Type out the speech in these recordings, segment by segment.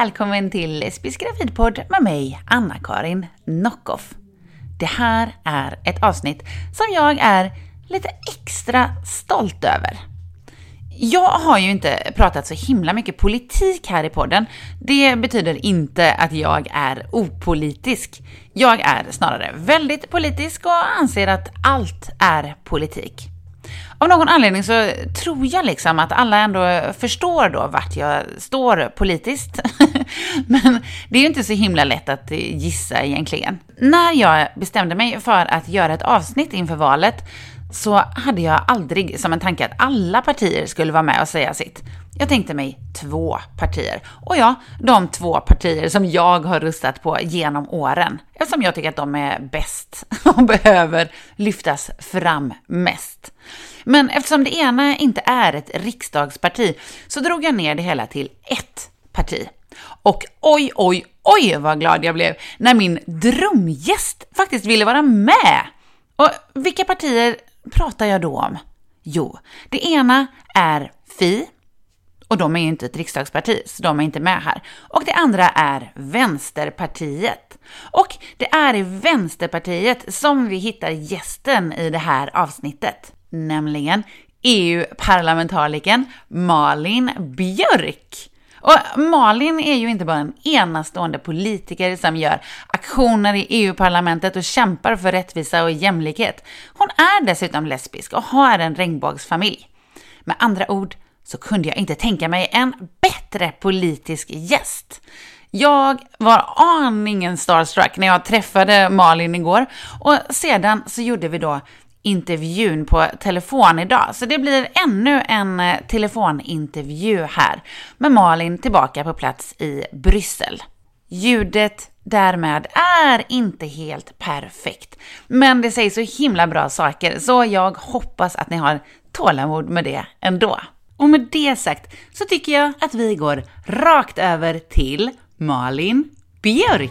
Välkommen till Lesbisk gravidpodd med mig, Anna-Karin Nockoff. Det här är ett avsnitt som jag är lite extra stolt över. Jag har ju inte pratat så himla mycket politik här i podden. Det betyder inte att jag är opolitisk. Jag är snarare väldigt politisk och anser att allt är politik. Av någon anledning så tror jag liksom att alla ändå förstår då vart jag står politiskt. Men det är ju inte så himla lätt att gissa egentligen. När jag bestämde mig för att göra ett avsnitt inför valet så hade jag aldrig som en tanke att alla partier skulle vara med och säga sitt. Jag tänkte mig två partier. Och ja, de två partier som jag har röstat på genom åren. Eftersom jag tycker att de är bäst och behöver lyftas fram mest. Men eftersom det ena inte är ett riksdagsparti så drog jag ner det hela till ett parti. Och oj, oj, oj vad glad jag blev när min drömgäst faktiskt ville vara med. Och vilka partier pratar jag då om? Jo, det ena är Fi, och de är ju inte ett riksdagsparti, så de är inte med här. Och det andra är Vänsterpartiet. Och det är i Vänsterpartiet som vi hittar gästen i det här avsnittet, nämligen EU-parlamentarikern Malin Björk. Och Malin är ju inte bara en enastående politiker som gör aktioner i EU-parlamentet och kämpar för rättvisa och jämlikhet. Hon är dessutom lesbisk och har en regnbågsfamilj. Med andra ord så kunde jag inte tänka mig en bättre politisk gäst. Jag var aningen starstruck när jag träffade Malin igår och sedan så gjorde vi då intervjun på telefon idag. Så det blir ännu en eh, telefonintervju här med Malin tillbaka på plats i Bryssel. Ljudet därmed är inte helt perfekt, men det säger så himla bra saker så jag hoppas att ni har tålamod med det ändå. Och med det sagt så tycker jag att vi går rakt över till Malin Björk.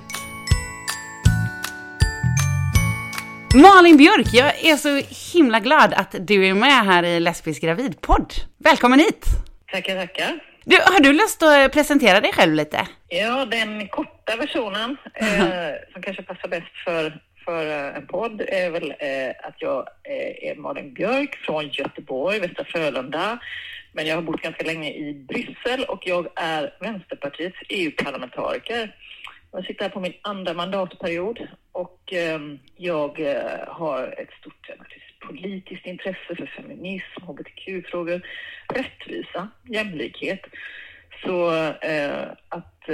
Malin Björk, jag är så himla glad att du är med här i Lesbisk gravidpodd. Välkommen hit! Tackar, tackar. Du, har du lust att presentera dig själv lite? Ja, den korta versionen eh, som kanske passar bäst för, för eh, en podd är väl eh, att jag eh, är Malin Björk från Göteborg, Västra Frölunda. Men jag har bott ganska länge i Bryssel och jag är Vänsterpartiets EU-parlamentariker. Jag sitter här på min andra mandatperiod och jag har ett stort politiskt intresse för feminism, hbtq-frågor, rättvisa, jämlikhet. Så att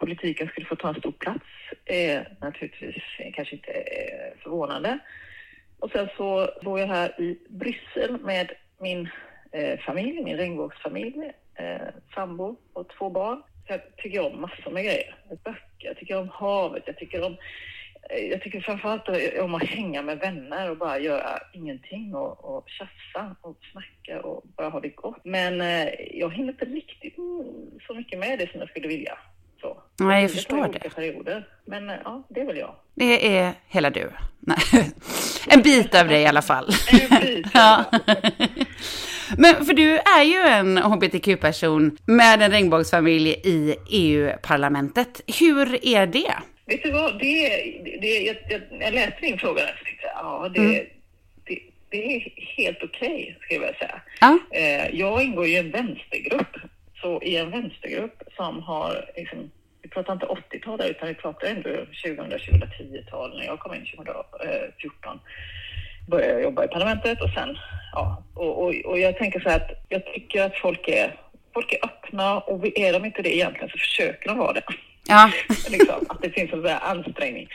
politiken skulle få ta en stor plats Eh, naturligtvis eh, kanske inte eh, förvånande. Och sen så bor jag här i Bryssel med min eh, familj, min regnbågsfamilj, eh, sambo och två barn. Jag tycker om massor med grejer. Böcker, jag tycker om havet, jag tycker om eh, jag tycker framförallt om att hänga med vänner och bara göra ingenting och, och tjafsa och snacka och bara ha det gott. Men eh, jag hinner inte riktigt så mycket med det som jag skulle vilja. Nej, jag förstår det. Perioder. Men eh, ja, det är väl jag. Det är hela du. Nej. En bit av dig i alla fall. En bit. ja. Men för du är ju en hbtq-person med en regnbågsfamilj i EU-parlamentet. Hur är det? Vet du vad, det, det, jag, jag, jag läste din fråga och tänkte, ja, det, mm. det, det, är helt okej, okay, skulle jag säga. Ja. Eh, jag ingår i en vänstergrupp, så i en vänstergrupp som har, liksom, vi pratar inte 80-tal utan vi pratar ändå 2000-2010-tal när jag kom in 2014 började jag jobba i parlamentet och sen, ja, och, och, och jag tänker så här att jag tycker att folk är, folk är öppna och är de inte det egentligen så försöker de vara det. Ja. liksom, att det finns en sån ansträngning.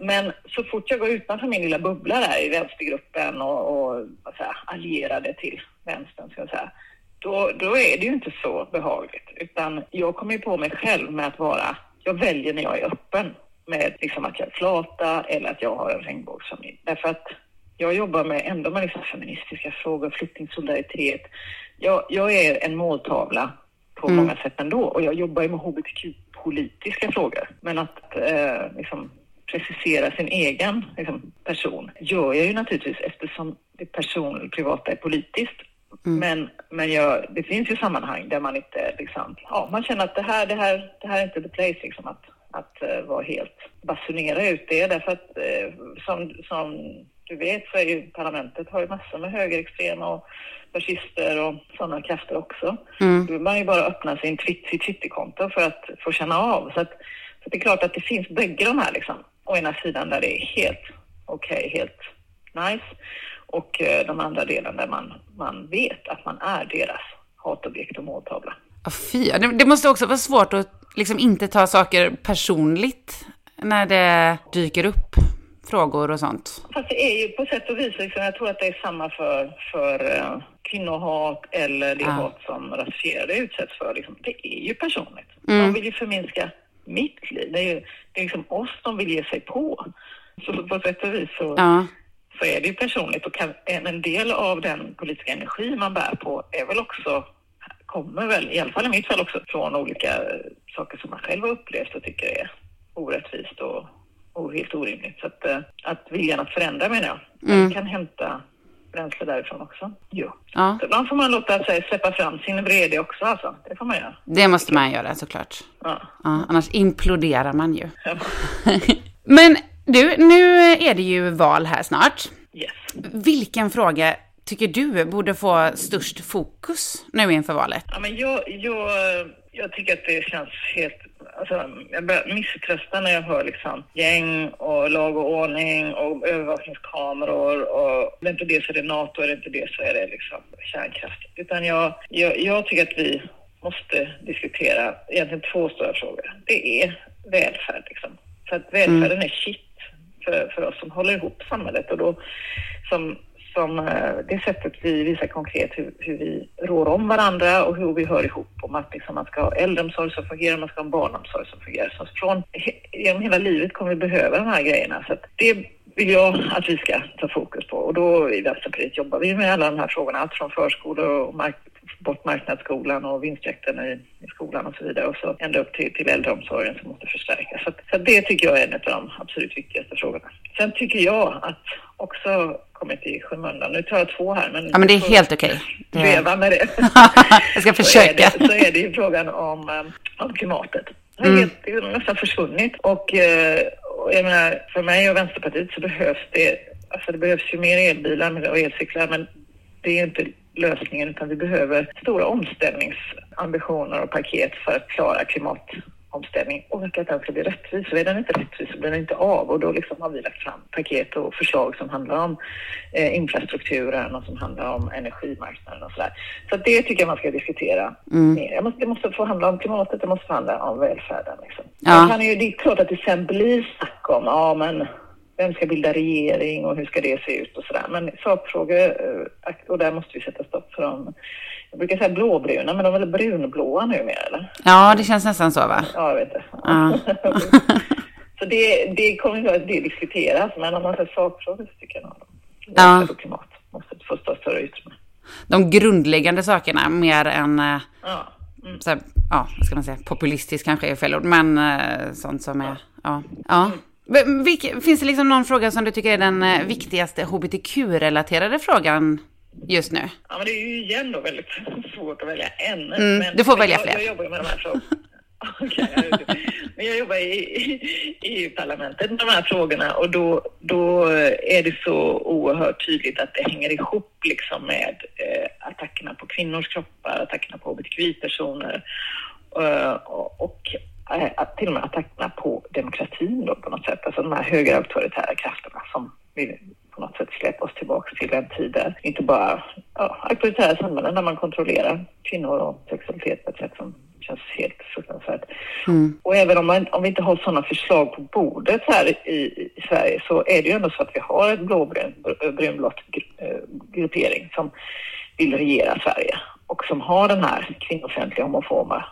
Men så fort jag går utanför min lilla bubbla där i vänstergruppen och, och säga, allierade till vänstern, ska jag säga, då, då är det ju inte så behagligt. Utan jag kommer ju på mig själv med att vara, jag väljer när jag är öppen med liksom att jag är flata eller att jag har en regnbågsfamilj. Därför att jag jobbar med, ändå med liksom feministiska frågor, flyktingsolidaritet. Jag, jag är en måltavla på mm. många sätt ändå och jag jobbar ju med hbtq-politiska frågor. Men att eh, liksom, precisera sin egen liksom, person gör jag ju naturligtvis eftersom det person, privata är politiskt. Mm. Men, men jag, det finns ju sammanhang där man inte liksom, ja, man känner att det här, det här, det här är inte the place liksom att, att uh, vara helt, basunera ut det därför att uh, som, som du vet så är ju parlamentet har ju massor med högerextrema och fascister och sådana krafter också. Mm. Då vill man ju bara öppna sin twitt, sitt Twitterkonto för att få känna av. Så, att, så det är klart att det finns bägge de här liksom. Å ena sidan där det är helt okej, okay, helt nice och eh, de andra delen där man, man vet att man är deras hatobjekt och måltavla. Oh, fy. Det, måste också vara svårt att liksom inte ta saker personligt när det dyker upp frågor och sånt. Fast det är ju på sätt och vis, liksom, jag tror att det är samma för, för uh, kvinnohat eller det ah. hat som rasifierade utsätts för. Liksom. Det är ju personligt. Mm. De vill ju förminska mitt liv. Det är ju det är liksom oss de vill ge sig på. Så på sätt och vis så, ah så är det ju personligt och kan, en del av den politiska energi man bär på är väl också, kommer väl, i alla fall i mitt fall också, från olika saker som man själv har upplevt och tycker är orättvist och, och helt orimligt. Så att, eh, att viljan att förändra menar jag, mm. kan hämta bränsle därifrån också. Jo. Ja. ibland får man låta sig släppa fram sin vrede också alltså. Det får man göra. Det måste man göra såklart. Ja. ja annars imploderar man ju. Ja. Men du, nu är det ju val här snart. Yes. Vilken fråga tycker du borde få störst fokus nu inför valet? Ja, men jag, jag, jag tycker att det känns helt... Alltså, jag börjar misströsta när jag hör liksom gäng och lag och ordning och övervakningskameror och är det inte det så är det NATO, är det inte det så är det liksom kärnkraft. Utan jag, jag, jag tycker att vi måste diskutera egentligen två stora frågor. Det är välfärd liksom. För att välfärden mm. är shit för, för oss som håller ihop samhället och då som, som eh, det sättet vi visar konkret hur, hur vi rår om varandra och hur vi hör ihop om att liksom man ska ha äldreomsorg som fungerar, man ska ha en barnomsorg som fungerar. Så från, genom hela livet kommer vi behöva de här grejerna. Så det vill jag att vi ska ta fokus på och då i Vänsterpartiet jobbar vi med alla de här frågorna, allt från förskolor och mark bort marknadsskolan och vinstjakten i, i, skolan och så vidare och så ända upp till, till äldreomsorgen som måste förstärkas. Så, så det tycker jag är en av de absolut viktigaste frågorna. Sen tycker jag att också kommit i skymundan. Nu tar jag två här, men... Ja, men det är helt okej. Okay. Leva med det. jag ska försöka. Så är det, så är det ju frågan om, eh, om klimatet. Det har mm. nästan försvunnit och, eh, och jag menar, för mig och Vänsterpartiet så behövs det, alltså det behövs ju mer elbilar och elcyklar, men det är inte lösningen utan vi behöver stora omställningsambitioner och paket för att klara klimatomställning och att den ska bli rättvis. Så är den inte rättvis så blir den inte av och då liksom har vi lagt fram paket och förslag som handlar om eh, infrastrukturen och som handlar om energimarknaden och sådär. Så det tycker jag man ska diskutera mm. mer. Måste, det måste få handla om klimatet, det måste få handla om välfärden. Liksom. Ja. Kan ju, det är klart att det sen blir snack om, ja men vem ska bilda regering och hur ska det se ut och sådär. Men sakfrågor, eh, och där måste vi sätta stopp för dem. Jag brukar säga blåbruna, men de är väl brunblåa numera eller? Ja, det känns nästan så va? Ja, jag vet det. Ja. så det, det kommer inte att det diskuteras, men om man säger sakfrågor så tycker jag nog ja. klimat måste få stå större utrymme. De grundläggande sakerna mer än eh, ja. Mm. Så här, ja, vad ska man säga, populistiskt kanske är fel ord, men uh, sånt som är, ja. ja. Mm. Vilk, finns det liksom någon fråga som du tycker är den eh, viktigaste hbtq-relaterade frågan just nu? Ja, men det är ju igen då väldigt svårt att välja en. Mm, men, du får välja jag, fler. Jag jobbar med de här frågorna. okay, men jag jobbar i EU-parlamentet med de här frågorna och då, då är det så oerhört tydligt att det hänger ihop liksom med eh, attackerna på kvinnors kroppar, attackerna på hbtqi-personer eh, och, och Eh, till och med attackerna demokratin då på något sätt. Alltså de här högerauktoritära krafterna som vill på något sätt släppa oss tillbaka till en tid där inte bara ja, auktoritära samhällen där man kontrollerar kvinnor och sexualitet på ett sätt som känns helt fruktansvärt. Mm. Och även om, man, om vi inte har sådana förslag på bordet här i, i Sverige så är det ju ändå så att vi har ett blåbrunblått eh, gruppering som vill regera Sverige och som har den här kvinnofientliga homofoba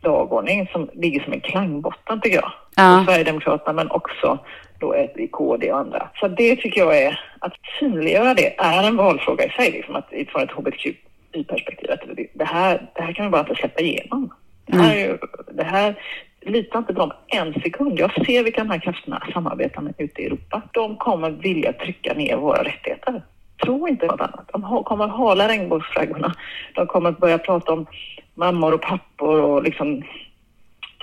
dagordning som ligger som en klangbotten tycker jag. Ja. Sverigedemokraterna men också då ett i KD och andra. Så det tycker jag är, att synliggöra det är en valfråga i sig, liksom att från ett hbtqi-perspektiv. Det, här, det här kan vi bara inte släppa igenom. Det här, det här lita inte på dem en sekund. Jag ser vilka de här krafterna samarbetar med ute i Europa. De kommer vilja trycka ner våra rättigheter. Tro inte något annat. De kommer hala regnbågsflaggorna. De kommer börja prata om mammor och pappor och liksom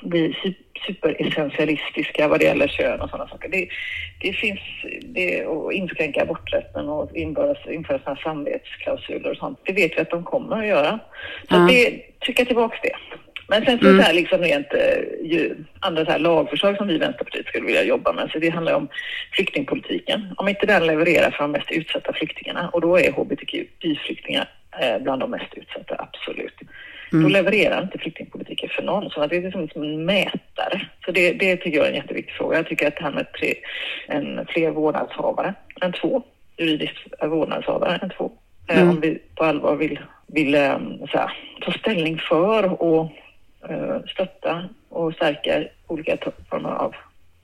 bli superessentialistiska vad det gäller kön och sådana saker. Det, det finns, det, och inskränka aborträtten och införa, införa sådana samvetsklausuler och sånt. Det vet vi att de kommer att göra. Så mm. det, trycka tillbaks det. Men sen så, mm. så här liksom rent eh, ju, andra så här lagförslag som vi i Vänsterpartiet skulle vilja jobba med. Så det handlar om flyktingpolitiken. Om inte den levererar för de mest utsatta flyktingarna och då är hbtqi-flyktingar eh, bland de mest utsatta, absolut. Mm. Då levererar inte flyktingpolitiken för någon. Så det är liksom som en mätare. Så det, det tycker jag är en jätteviktig fråga. Jag tycker att det här med tre, en, fler vårdnadshavare än två, juridiskt vårdnadshavare än två, eh, mm. om vi på allvar vill, vill eh, här, ta ställning för och uh, stötta och stärka olika former av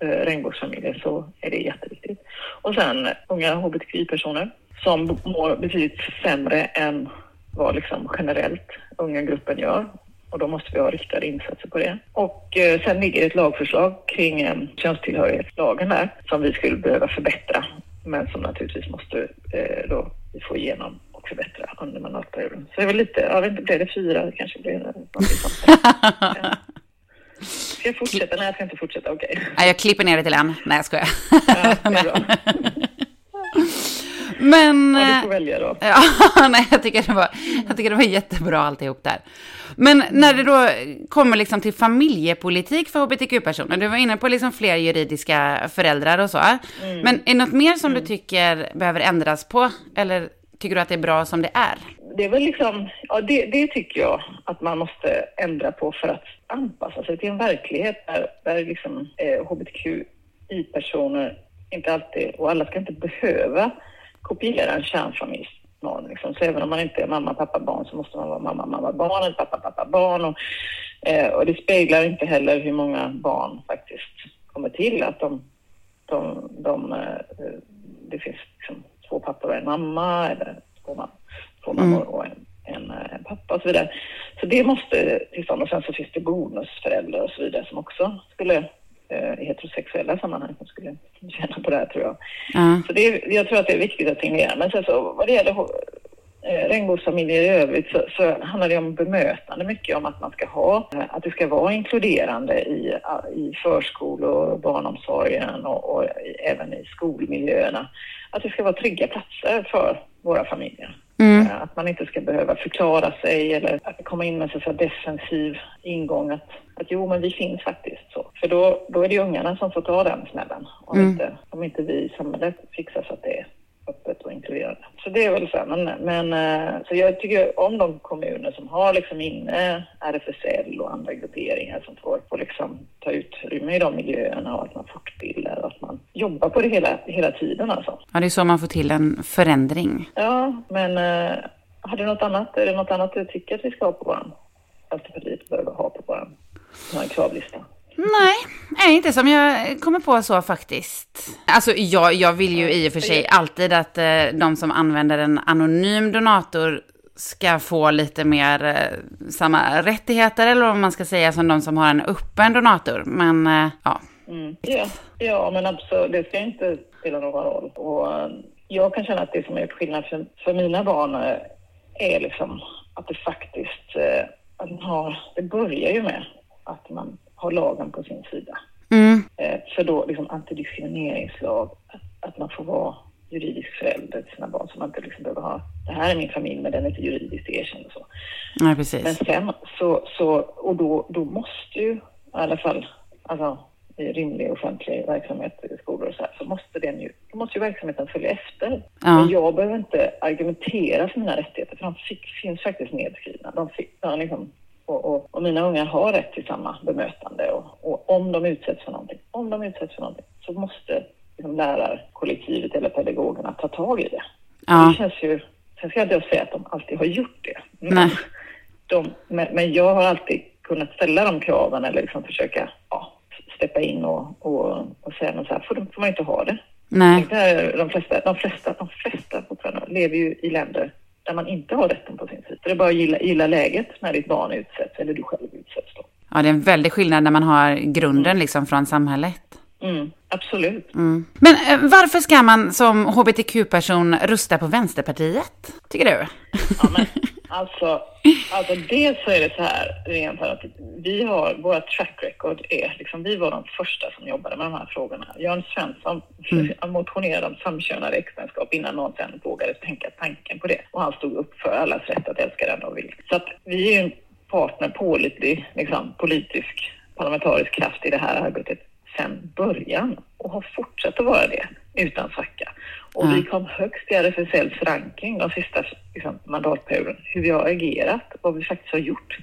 uh, regnbågsfamiljer så är det jätteviktigt. Och sen unga hbtqi-personer som mår betydligt sämre än vad liksom generellt unga gruppen gör. Och då måste vi ha riktade insatser på det. Och eh, sen ligger ett lagförslag kring eh, könstillhörighetslagen där som vi skulle behöva förbättra men som naturligtvis måste eh, då vi få igenom och förbättra under mandatperioden. Så det är väl lite, jag vet inte, blev det fyra? Det kanske blir någonting sånt. Ska jag fortsätta? Nej, jag ska inte fortsätta. Okej. Okay. Jag klipper ner det till en. Nej, jag skojar. Ja, det är bra. Men... Ja, du får välja då. Ja, nej, jag tycker, det var, jag tycker det var jättebra alltihop där. Men när det då kommer liksom till familjepolitik för hbtq-personer, du var inne på liksom fler juridiska föräldrar och så. Mm. Men är det något mer som mm. du tycker behöver ändras på? Eller tycker du att det är bra som det är? Det är väl liksom, ja det, det tycker jag att man måste ändra på för att anpassa sig till en verklighet där, där liksom eh, hbtqi-personer inte alltid, och alla ska inte behöva kopiera en kärnfamiljsnorm. Liksom. Så även om man inte är mamma, pappa, barn så måste man vara mamma, mamma, barn eller pappa, pappa, barn. Och, eh, och det speglar inte heller hur många barn faktiskt kommer till. Att de, de, de eh, det finns liksom två pappor och en mamma eller två, mam två mammor mm. och en, en, eh, en, pappa och så vidare. Så det måste till stånd. Och sen så finns det bonusföräldrar och så vidare som också skulle eh, heterosexuella sammanhang som skulle tjäna på det här tror jag. Mm. Så det är, jag tror att det är viktigt att signera. Men sen så vad det gäller eh, regnbågsfamiljer i övrigt så, så, handlar det om bemötande mycket om att man ska ha, eh, att det ska vara inkluderande i, i förskolor och barnomsorgen och, och även i skolmiljöerna. Att det ska vara trygga platser för våra familjer. Mm. Eh, att man inte ska behöva förklara sig eller att komma in med så defensiv ingång att, att jo, men vi finns faktiskt så. För då, då är det ungarna som får ta den smällen om, mm. inte, om inte vi i samhället fixar så att det öppet och inkluderande. Så det är väl så. Men, men eh, så jag tycker om de kommuner som har liksom inne RFSL och andra grupperingar som får, får liksom ta utrymme i de miljöerna och att man fortbildar och att man jobbar på det hela, hela tiden alltså. Ja, det är så man får till en förändring. Ja, men äh, har du något annat? Är det något annat du tycker att vi ska ha på vår Vänsterpartiet behöver ha på vår kravlista? Nej, inte som jag kommer på så faktiskt. Alltså jag, jag vill ju i och för sig alltid att eh, de som använder en anonym donator ska få lite mer eh, samma rättigheter eller vad man ska säga som de som har en öppen donator. Men eh, ja. Mm. Ja, ja, men absolut, det ska inte spela någon roll. Och eh, jag kan känna att det som har gjort skillnad för, för mina barn eh, är liksom att det faktiskt, eh, att man har, det börjar ju med att man har lagen på sin sida. Mm. Eh, för då liksom antidiskrimineringslag, att, att man får vara juridisk förälder till sina barn så man inte liksom behöver ha, det här är min familj men den är inte juridiskt erkänd och så. Nej, precis. Men sen så, så och då, då måste ju i alla fall, alltså i rimlig offentlig verksamhet, i skolor och så här, så måste den ju, då måste ju verksamheten följa efter. Ja. Men jag behöver inte argumentera för mina rättigheter för de fick, finns faktiskt nedskrivna. De, fick, de liksom, och, och, och, mina ungar har rätt till samma bemötande och, och, om de utsätts för någonting, om de utsätts för någonting så måste liksom lärarkollektivet eller pedagogerna ta tag i det. Ja. Det känns ju, sen ska jag inte säga att de alltid har gjort det. Men, de, men, men, jag har alltid kunnat ställa de kraven eller liksom försöka ja, steppa in och, och, och säga något så här, får, får man inte ha det. Nej. De flesta, de flesta, de flesta lever ju i länder där man inte har rätten på sin sida. Det är bara att gilla, gilla läget när ditt barn utsätts eller du själv utsätts. Då. Ja, det är en väldig skillnad när man har grunden mm. liksom från samhället. Mm. absolut. Mm. Men eh, varför ska man som hbtq-person rösta på Vänsterpartiet, tycker du? Ja, men, alltså, alltså dels så är det så här, rent att vi har, våra track record är, liksom, vi var de första som jobbade med de här frågorna. Jörn Svensson mm. motionerade om samkönade äktenskap innan någon sen vågade tänka tanken på det. Och han stod upp för allas rätt att älska den de vill. Så att vi är en partner, pålitlig, liksom, politisk, parlamentarisk kraft i det här arbetet sedan början och har fortsatt att vara det utan svacka. Och mm. vi kom högst i RFSLs ranking de sista liksom, mandatperioden, hur vi har agerat, vad vi faktiskt har gjort.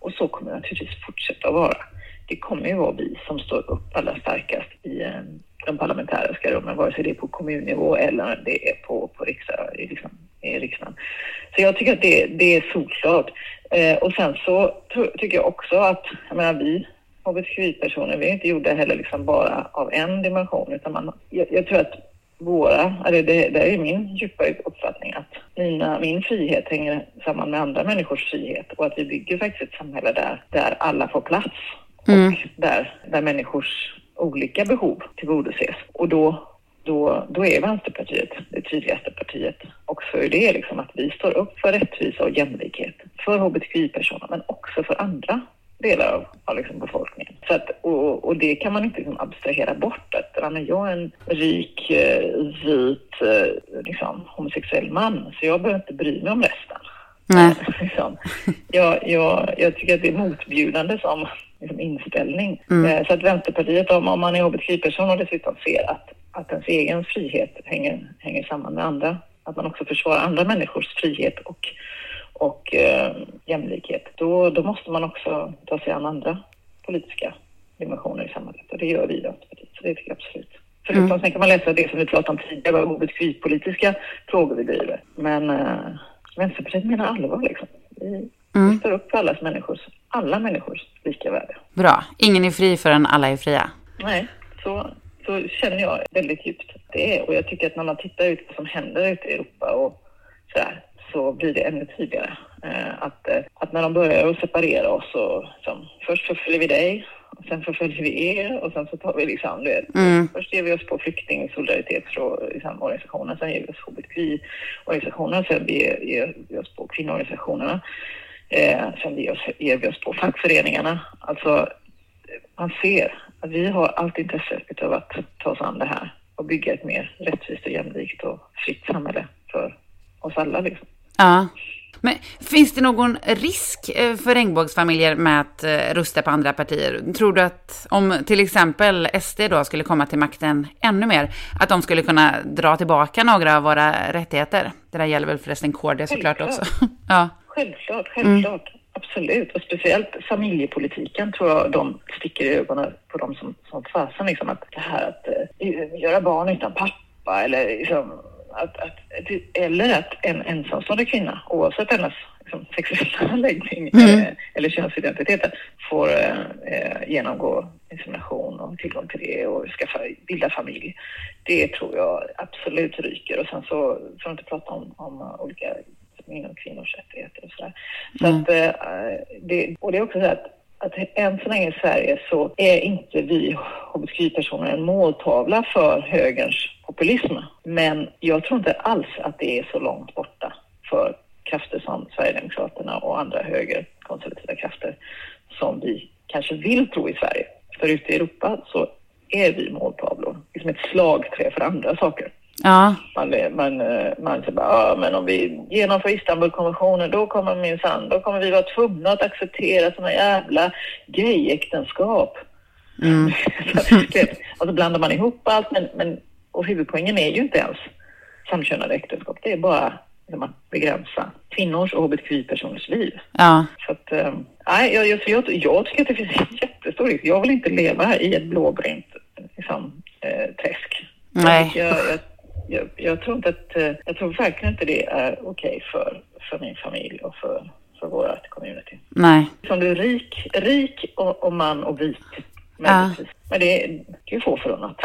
Och så kommer det naturligtvis fortsätta att vara. Det kommer ju vara vi som står upp allra starkast i eh, de parlamentariska rummen, vare sig det är på kommunnivå eller det är på, på riksdag, liksom, i riksdagen. Så jag tycker att det, det är solklart. Eh, och sen så tycker jag också att, jag menar vi hbtqi-personer, vi är inte gjorda heller liksom bara av en dimension utan man, jag, jag tror att våra, eller det, det är min djupa uppfattning att mina, min frihet hänger samman med andra människors frihet och att vi bygger faktiskt ett samhälle där, där alla får plats mm. och där, där människors olika behov tillgodoses. Och då, då, då är Vänsterpartiet det tydligaste partiet också i det liksom att vi står upp för rättvisa och jämlikhet för hbtqi-personer men också för andra delar av, av liksom befolkningen. Så att, och, och, det kan man inte liksom abstrahera bort. Att, men jag är en rik, eh, vit, eh, liksom, homosexuell man, så jag behöver inte bry mig om resten. Nej. liksom. jag, jag, jag tycker att det är motbjudande som liksom, inställning. Mm. Eh, så att Vänsterpartiet, om, om man är hbtqi-person och dessutom ser att, att ens egen frihet hänger, hänger samman med andra, att man också försvarar andra människors frihet och och eh, jämlikhet, då, då måste man också ta sig an andra politiska dimensioner i samhället och det gör vi i Vänsterpartiet, så det tycker jag absolut. Förutom mm. sen kan man läsa det som vi pratade om tidigare, hbtqi-politiska frågor vi driver. Men eh, Vänsterpartiet menar allvar liksom. Vi, mm. vi står upp för allas människors, alla människors lika värde. Bra. Ingen är fri förrän alla är fria. Nej, så, så känner jag väldigt djupt det är. Och jag tycker att när man tittar ut vad som händer ute i Europa och sådär, så blir det ännu tydligare. Eh, att, eh, att när de börjar att separera oss så liksom, först förföljer vi dig och sen förföljer vi er och sen så tar vi liksom, du vet, mm. först ger vi oss på flyktingsolidaritetsorganisationen, sen ger vi oss hbtqi-organisationen, sen ger, ger vi oss på kvinnoorganisationerna, eh, sen ger, oss, ger vi oss på fackföreningarna. Alltså, man ser att vi har allt intresse av att ta oss an det här och bygga ett mer rättvist och jämlikt och fritt samhälle för oss alla liksom. Ja. Men finns det någon risk eh, för regnbågsfamiljer med att eh, rösta på andra partier? Tror du att om till exempel SD då skulle komma till makten ännu mer, att de skulle kunna dra tillbaka några av våra rättigheter? Det där gäller väl förresten KD såklart också. ja. Självklart, självklart. Mm. Absolut, och speciellt familjepolitiken tror jag de sticker i ögonen på dem som, som fasen. Liksom, att det här att uh, göra barn utan pappa eller liksom, att, att, eller att en ensamstående kvinna, oavsett hennes liksom, sexuella läggning mm. eh, eller könsidentitet, får eh, genomgå insemination och tillgång till det och skaffa, bilda familj. Det tror jag absolut ryker. Och sen så, att inte prata om, om olika inom kvinnors rättigheter och sådär. Så mm. att, eh, det, och det är också så att att än så länge i Sverige så är inte vi hbtqi-personer en måltavla för högerns populism. Men jag tror inte alls att det är så långt borta för krafter som Sverigedemokraterna och andra högerkonservativa krafter som vi kanske vill tro i Sverige. För ute i Europa så är vi måltavlor, liksom ett slagträ för andra saker. Ja. Man, man, man säger bara, ja, men om vi genomför Istanbulkonventionen då kommer minsann, då kommer vi vara tvungna att acceptera sådana jävla gayäktenskap. Mm. och så blandar man ihop allt, men, men, och huvudpoängen är ju inte ens samkönade äktenskap. Det är bara liksom, att begränsa kvinnors och hbtqi-personers liv. Ja. Så att, äh, jag, jag, jag, jag tycker att det finns en jättestor risk. Jag vill inte leva i ett blåbrunt liksom, äh, träsk. Nej. Jag, jag, jag, jag, tror inte att, eh, jag tror verkligen inte det är okej okay för, för min familj och för, för vårt community. Nej. Som du är rik, rik och, och man och vit. Ja. Men det är ju få förunnat.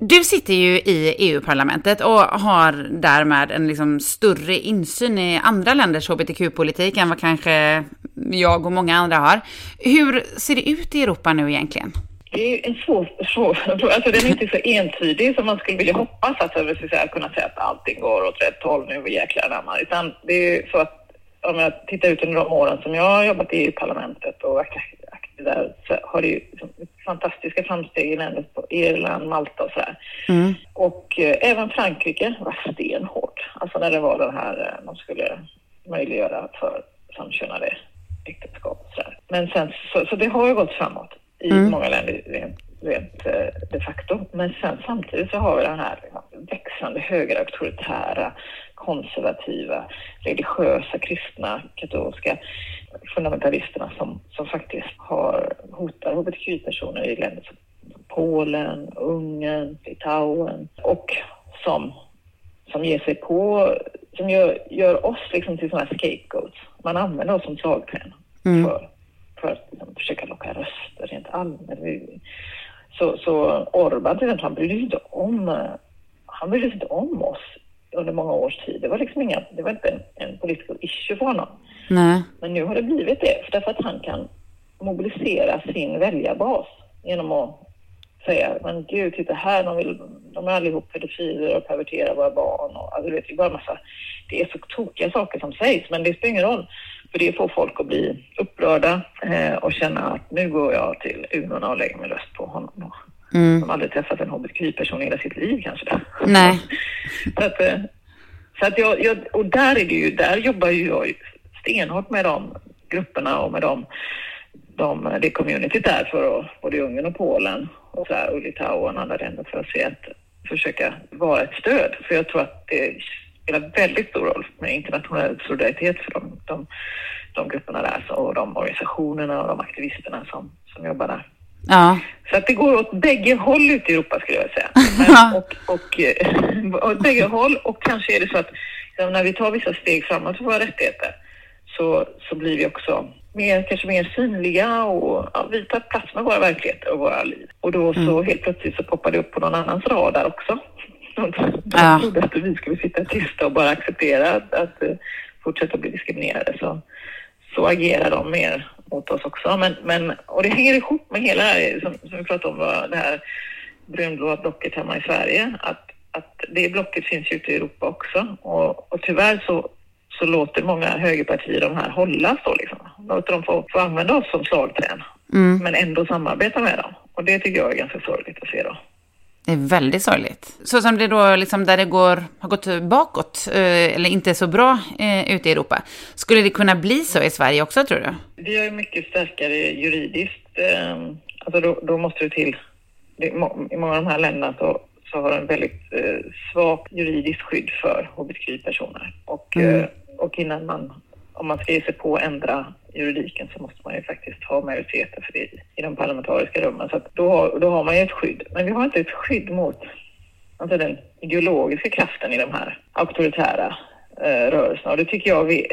Du sitter ju i EU-parlamentet och har därmed en liksom större insyn i andra länders hbtq-politik än vad kanske jag och många andra har. Hur ser det ut i Europa nu egentligen? Det är en svår fråga. Alltså, den är inte så entydig som man skulle vilja hoppas att jag vill säga, kunna säga att allting går åt rätt håll nu och jäklar anamma. Utan det är så att om jag tittar ut under de åren som jag har jobbat i parlamentet och aktiv där så har det ju liksom fantastiska framsteg i länder på Irland, Malta och sådär. Mm. Och eh, även Frankrike var stenhårt. Alltså när det var den här, eh, man skulle möjliggöra för samkönade äktenskap och sådär. Men sen, så, så det har ju gått framåt i mm. många länder rent, rent eh, de facto. Men sen samtidigt så har vi den här liksom, växande högerauktoritära, konservativa, religiösa, kristna, katolska fundamentalisterna som, som faktiskt har, hotar hbtq-personer i länder som Polen, Ungern, Litauen och som, som ger sig på, som gör, gör oss liksom till sådana här scapegoats. Man använder oss som slagträn mm. för, för att liksom, försöka locka röster rent allmänt. Så, så Orban till han brydde sig inte om, han brydde sig inte om oss under många års tid. Det var liksom inga, det var inte en, en political issue för honom. Nej. Men nu har det blivit det, därför att han kan mobilisera sin väljarbas genom att säga, men gud, titta här, de, vill, de är allihop pedofiler och perverterar våra barn. Och, alltså, vet, det, är bara massa, det är så tokiga saker som sägs, men det spelar ingen roll. För det får folk att bli upprörda eh, och känna att nu går jag till urnorna och lägger min röst på honom. Mm. Som aldrig träffat en hbtqi-person i hela sitt liv kanske. Nej. så att, eh, så att jag, jag, och där är det ju, där jobbar ju jag stenhårt med de grupperna och med de, de, det communityt där för att, både Ungern och Polen och, så här, och Litauen och andra länder för att se att försöka vara ett stöd. För jag tror att det spelar väldigt stor roll med internationell solidaritet för de, de, de grupperna där och de organisationerna och de aktivisterna som, som jobbar där. Ja. Så att det går åt bägge håll ute i Europa skulle jag säga. och, och, och, åt bägge håll och kanske är det så att när vi tar vissa steg framåt för våra rättigheter så, så blir vi också mer, kanske mer synliga och ja, vi tar plats med våra verkligheter och våra liv. Och då så mm. helt plötsligt så poppar det upp på någon annans radar också. De ja. trodde att vi skulle sitta tysta och bara acceptera att, att uh, fortsätta bli diskriminerade. Så, så agerar de mer mot oss också. Men, men, och det hänger ihop med hela det här som, som vi pratade om, var det här brunblåa blocket hemma i Sverige. Att, att det blocket finns ute i Europa också. Och, och tyvärr så så låter många högerpartier de här hållas då liksom. Låter dem få, få använda oss som slagträn, mm. men ändå samarbeta med dem. Och det tycker jag är ganska sorgligt att se då. Det är väldigt sorgligt. Så som det då, liksom där det går, har gått bakåt, eh, eller inte så bra eh, ute i Europa. Skulle det kunna bli så i Sverige också, tror du? Vi har ju mycket starkare juridiskt. Eh, alltså då, då måste det till. I många av de här länderna så så har en väldigt eh, svagt juridiskt skydd för hbtqi-personer. Och, mm. eh, och innan man, om man ska ge sig på att ändra juridiken så måste man ju faktiskt ha majoriteter för det i de parlamentariska rummen. Så då, har, då har man ju ett skydd. Men vi har inte ett skydd mot alltså den ideologiska kraften i de här auktoritära eh, rörelserna. Och det tycker jag vi,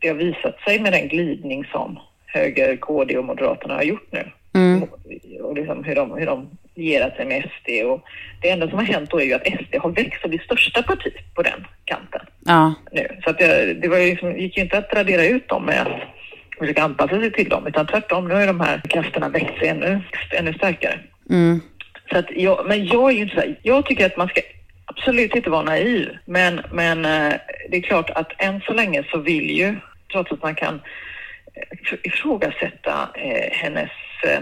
det har visat sig med den glidning som höger, KD och Moderaterna har gjort nu. Mm. Och liksom hur, de, hur de lierat sig med SD och det enda som har hänt då är ju att SD har växt och blir största parti på den kanten ja. nu. Så att det, det var ju liksom, gick ju inte att radera ut dem med att försöka anpassa sig till dem utan tvärtom, nu har de här krafterna växt sig ännu, ännu starkare. Mm. Så att jag, men jag är ju inte så här, jag tycker att man ska absolut inte vara naiv men, men eh, det är klart att än så länge så vill ju, trots att man kan eh, ifrågasätta eh, hennes eh,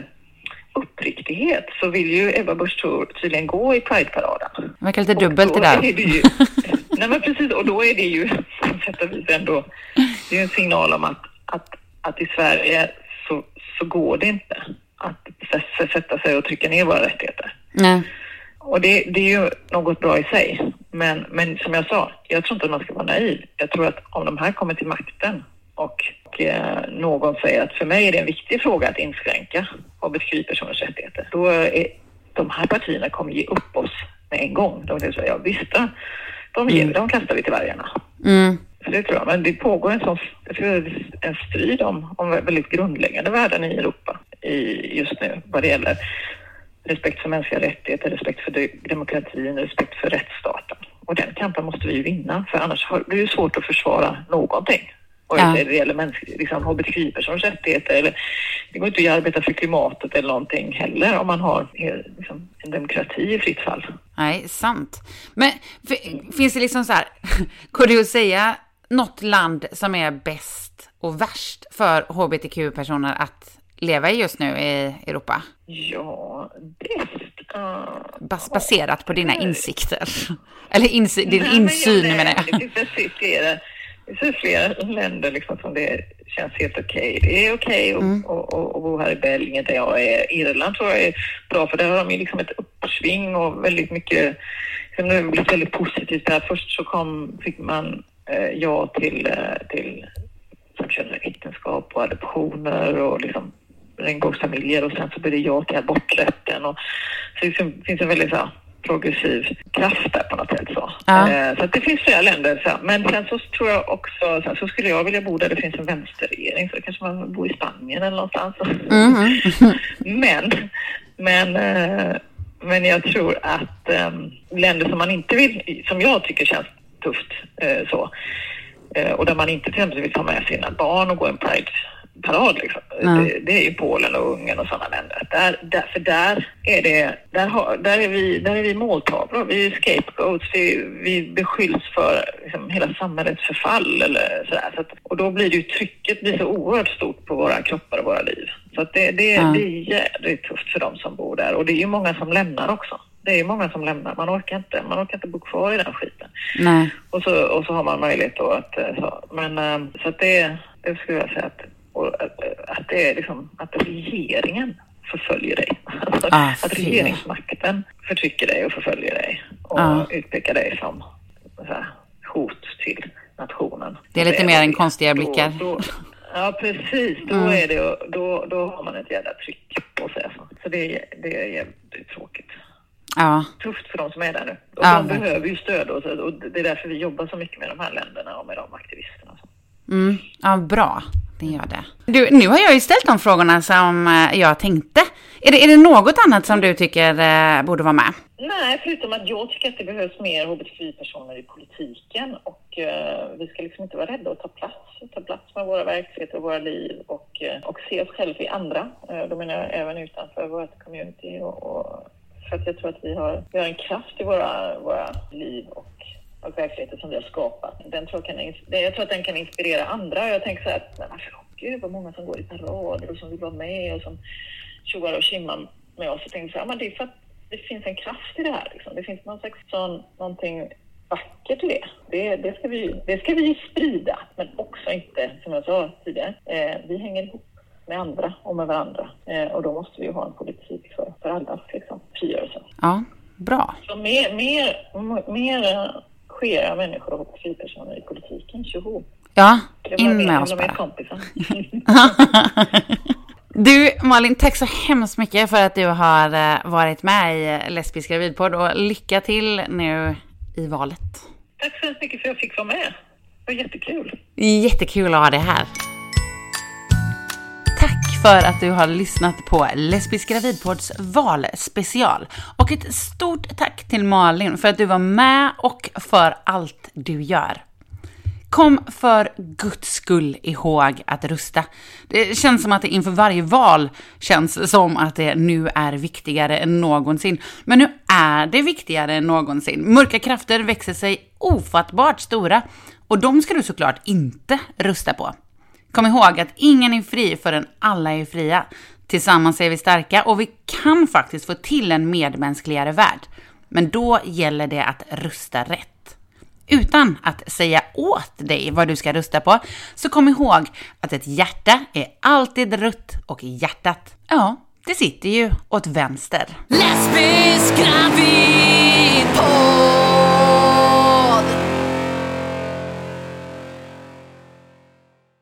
uppriktighet så vill ju Ebba Busch tydligen gå i Pride-paraden. Det verkar lite dubbelt det där. Det ju, nej men precis, och då är det ju på sätt och vis ändå, det är en signal om att, att, att i Sverige så, så går det inte att sätta sig och trycka ner våra rättigheter. Nej. Och det, det är ju något bra i sig. Men, men som jag sa, jag tror inte att man ska vara naiv. Jag tror att om de här kommer till makten och, och eh, någon säger att för mig är det en viktig fråga att inskränka hbtqi-personers rättigheter, då är de här partierna kommer ge upp oss med en gång. De vill säga, ja visst, de, ger, mm. de kastar vi till vargarna. Mm. Så det tror jag. Men det pågår en, sån, en strid om, om väldigt grundläggande värden i Europa i, just nu vad det gäller respekt för mänskliga rättigheter, respekt för demokratin, respekt för rättsstaten. Och den kampen måste vi ju vinna, för annars har det ju svårt att försvara någonting. Vare sig det gäller mäns- liksom hbtqi-personers rättigheter eller det går inte att arbeta för klimatet eller någonting heller om man har liksom, en demokrati i fritt fall. Nej, sant. Men f- finns det liksom så här, går det att säga något land som är bäst och värst för hbtq-personer att leva i just nu i Europa? Ja, bäst. Uh, Bas baserat på dina insikter. Eller insi din Nej, men insyn jag- menar jag. Finns flera länder liksom som det känns helt okej. Det är okej att Mm. att- att- att bo här i Belgien där jag är. Irland tror jag är bra för där har de ju liksom ett uppsving och väldigt mycket, liksom det har blivit väldigt positivt där. Först så kom, fick man eh, ja till, eh, till samkönade äktenskap och adoptioner och liksom regnbågsfamiljer och sen så blev det ja till aborträtten och så det liksom, finns en väldigt så progressiv kraft där på något sätt så. Ja. Eh, så det finns flera länder. Så, men sen så tror jag också, sen så skulle jag vilja bo där det finns en vänsterregering så kanske man bor i Spanien eller någonstans. Mhm. men, men, eh, men jag tror att eh, länder som man inte vill, som jag tycker känns tufft eh, så, och där man inte till exempel vill ta med sina barn och gå en Pride-parad liksom. Nej. Det, det är ju Polen och Ungern och sådana länder. Där, där, för där är det, där, har, där, är vi, där är vi måltavlor, vi är scapegoats, vi, vi beskylls för liksom, hela samhällets förfall eller sådär. Så att, och då blir det ju, trycket blir så oerhört stort på våra kroppar och våra liv. Så att det, det, Ja. det är jävligt tufft för de som bor där och det är ju många som lämnar också. Det är ju många som lämnar, man orkar inte, man orkar inte bo kvar i den skiten. Nej. Och så, och så har man möjlighet då att... eh, Så, men eh, så att det, det skulle jag säga att, och, att, att det är liksom att regeringen förföljer dig. Alltså, Ah, att regeringsmakten förtrycker dig och förföljer dig och Ah. utpekar dig som så här, hot till nationen. Det är lite Så mer än det. konstiga Då- blickar. Då, ja, precis. Då, Mm. är det, då, då har man ett jävla tryck på sig. Alltså. Så det är, det är jävligt tråkigt Ja. tufft för de som är där nu. Och Ja, de behöver ju stöd och, så, och det är därför vi jobbar så mycket med de här länderna och med de aktivisterna. Mm. Ja, bra. Det gör det. Du, nu har jag ju ställt de frågorna som eh, jag tänkte. Är det, är det något annat som du tycker eh, borde vara med? Nej, förutom att jag tycker att det behövs mer hbtqi-personer i politiken och eh, vi ska liksom inte vara rädda att ta plats, ta plats med våra verkligheter och våra liv och, eh, och se oss själva i andra. Eh, då menar jag även utanför vårt community och, och för att jag tror att vi har, vi har en kraft i våra, våra liv och, och verkligheter som vi har skapat. Den tror jag, kan, jag tror att den kan inspirera andra. Jag tänker så här, att, men åh, gud vad många som går i parader och som vill vara med och som tjoar och tjimmar med oss. Jag tänkte så här, men det är för att det finns en kraft i det här. Liksom. Det finns någon slags sån, någonting vackert i det. Det, det, ska vi, det ska vi sprida, men också inte, som jag sa tidigare, eh, vi hänger ihop med andra och med varandra. Eh, och då måste vi ju ha en politik för, för alla, liksom, frigörelsen. Ja, bra. Så mer, mer, mer eh, skera människor och hbtqi-personer i politiken, tjoho! Ja, in med oss bara. Du Malin, tack så hemskt mycket för att du har eh, varit med i Lesbisk gravidpodd och lycka till nu i valet. Tack så hemskt mycket för att jag fick vara med. Det var jättekul. Jättekul att ha dig här. För att du har lyssnat på Lesbisk gravidpods valspecial. Och ett stort tack till Malin för att du var med och för allt du gör. Kom för guds skull ihåg att rösta. Det känns som att det inför varje val känns som att det nu är viktigare än någonsin. Men nu är det viktigare än någonsin. Mörka krafter växer sig ofattbart stora och de ska du såklart inte rösta på. Kom ihåg att ingen är fri förrän alla är fria. Tillsammans är vi starka och vi kan faktiskt få till en medmänskligare värld. Men då gäller det att rusta rätt. Utan att säga åt dig vad du ska rösta på, så kom ihåg att ett hjärta är alltid rött och hjärtat, ja, det sitter ju åt vänster. Lesbisk gravid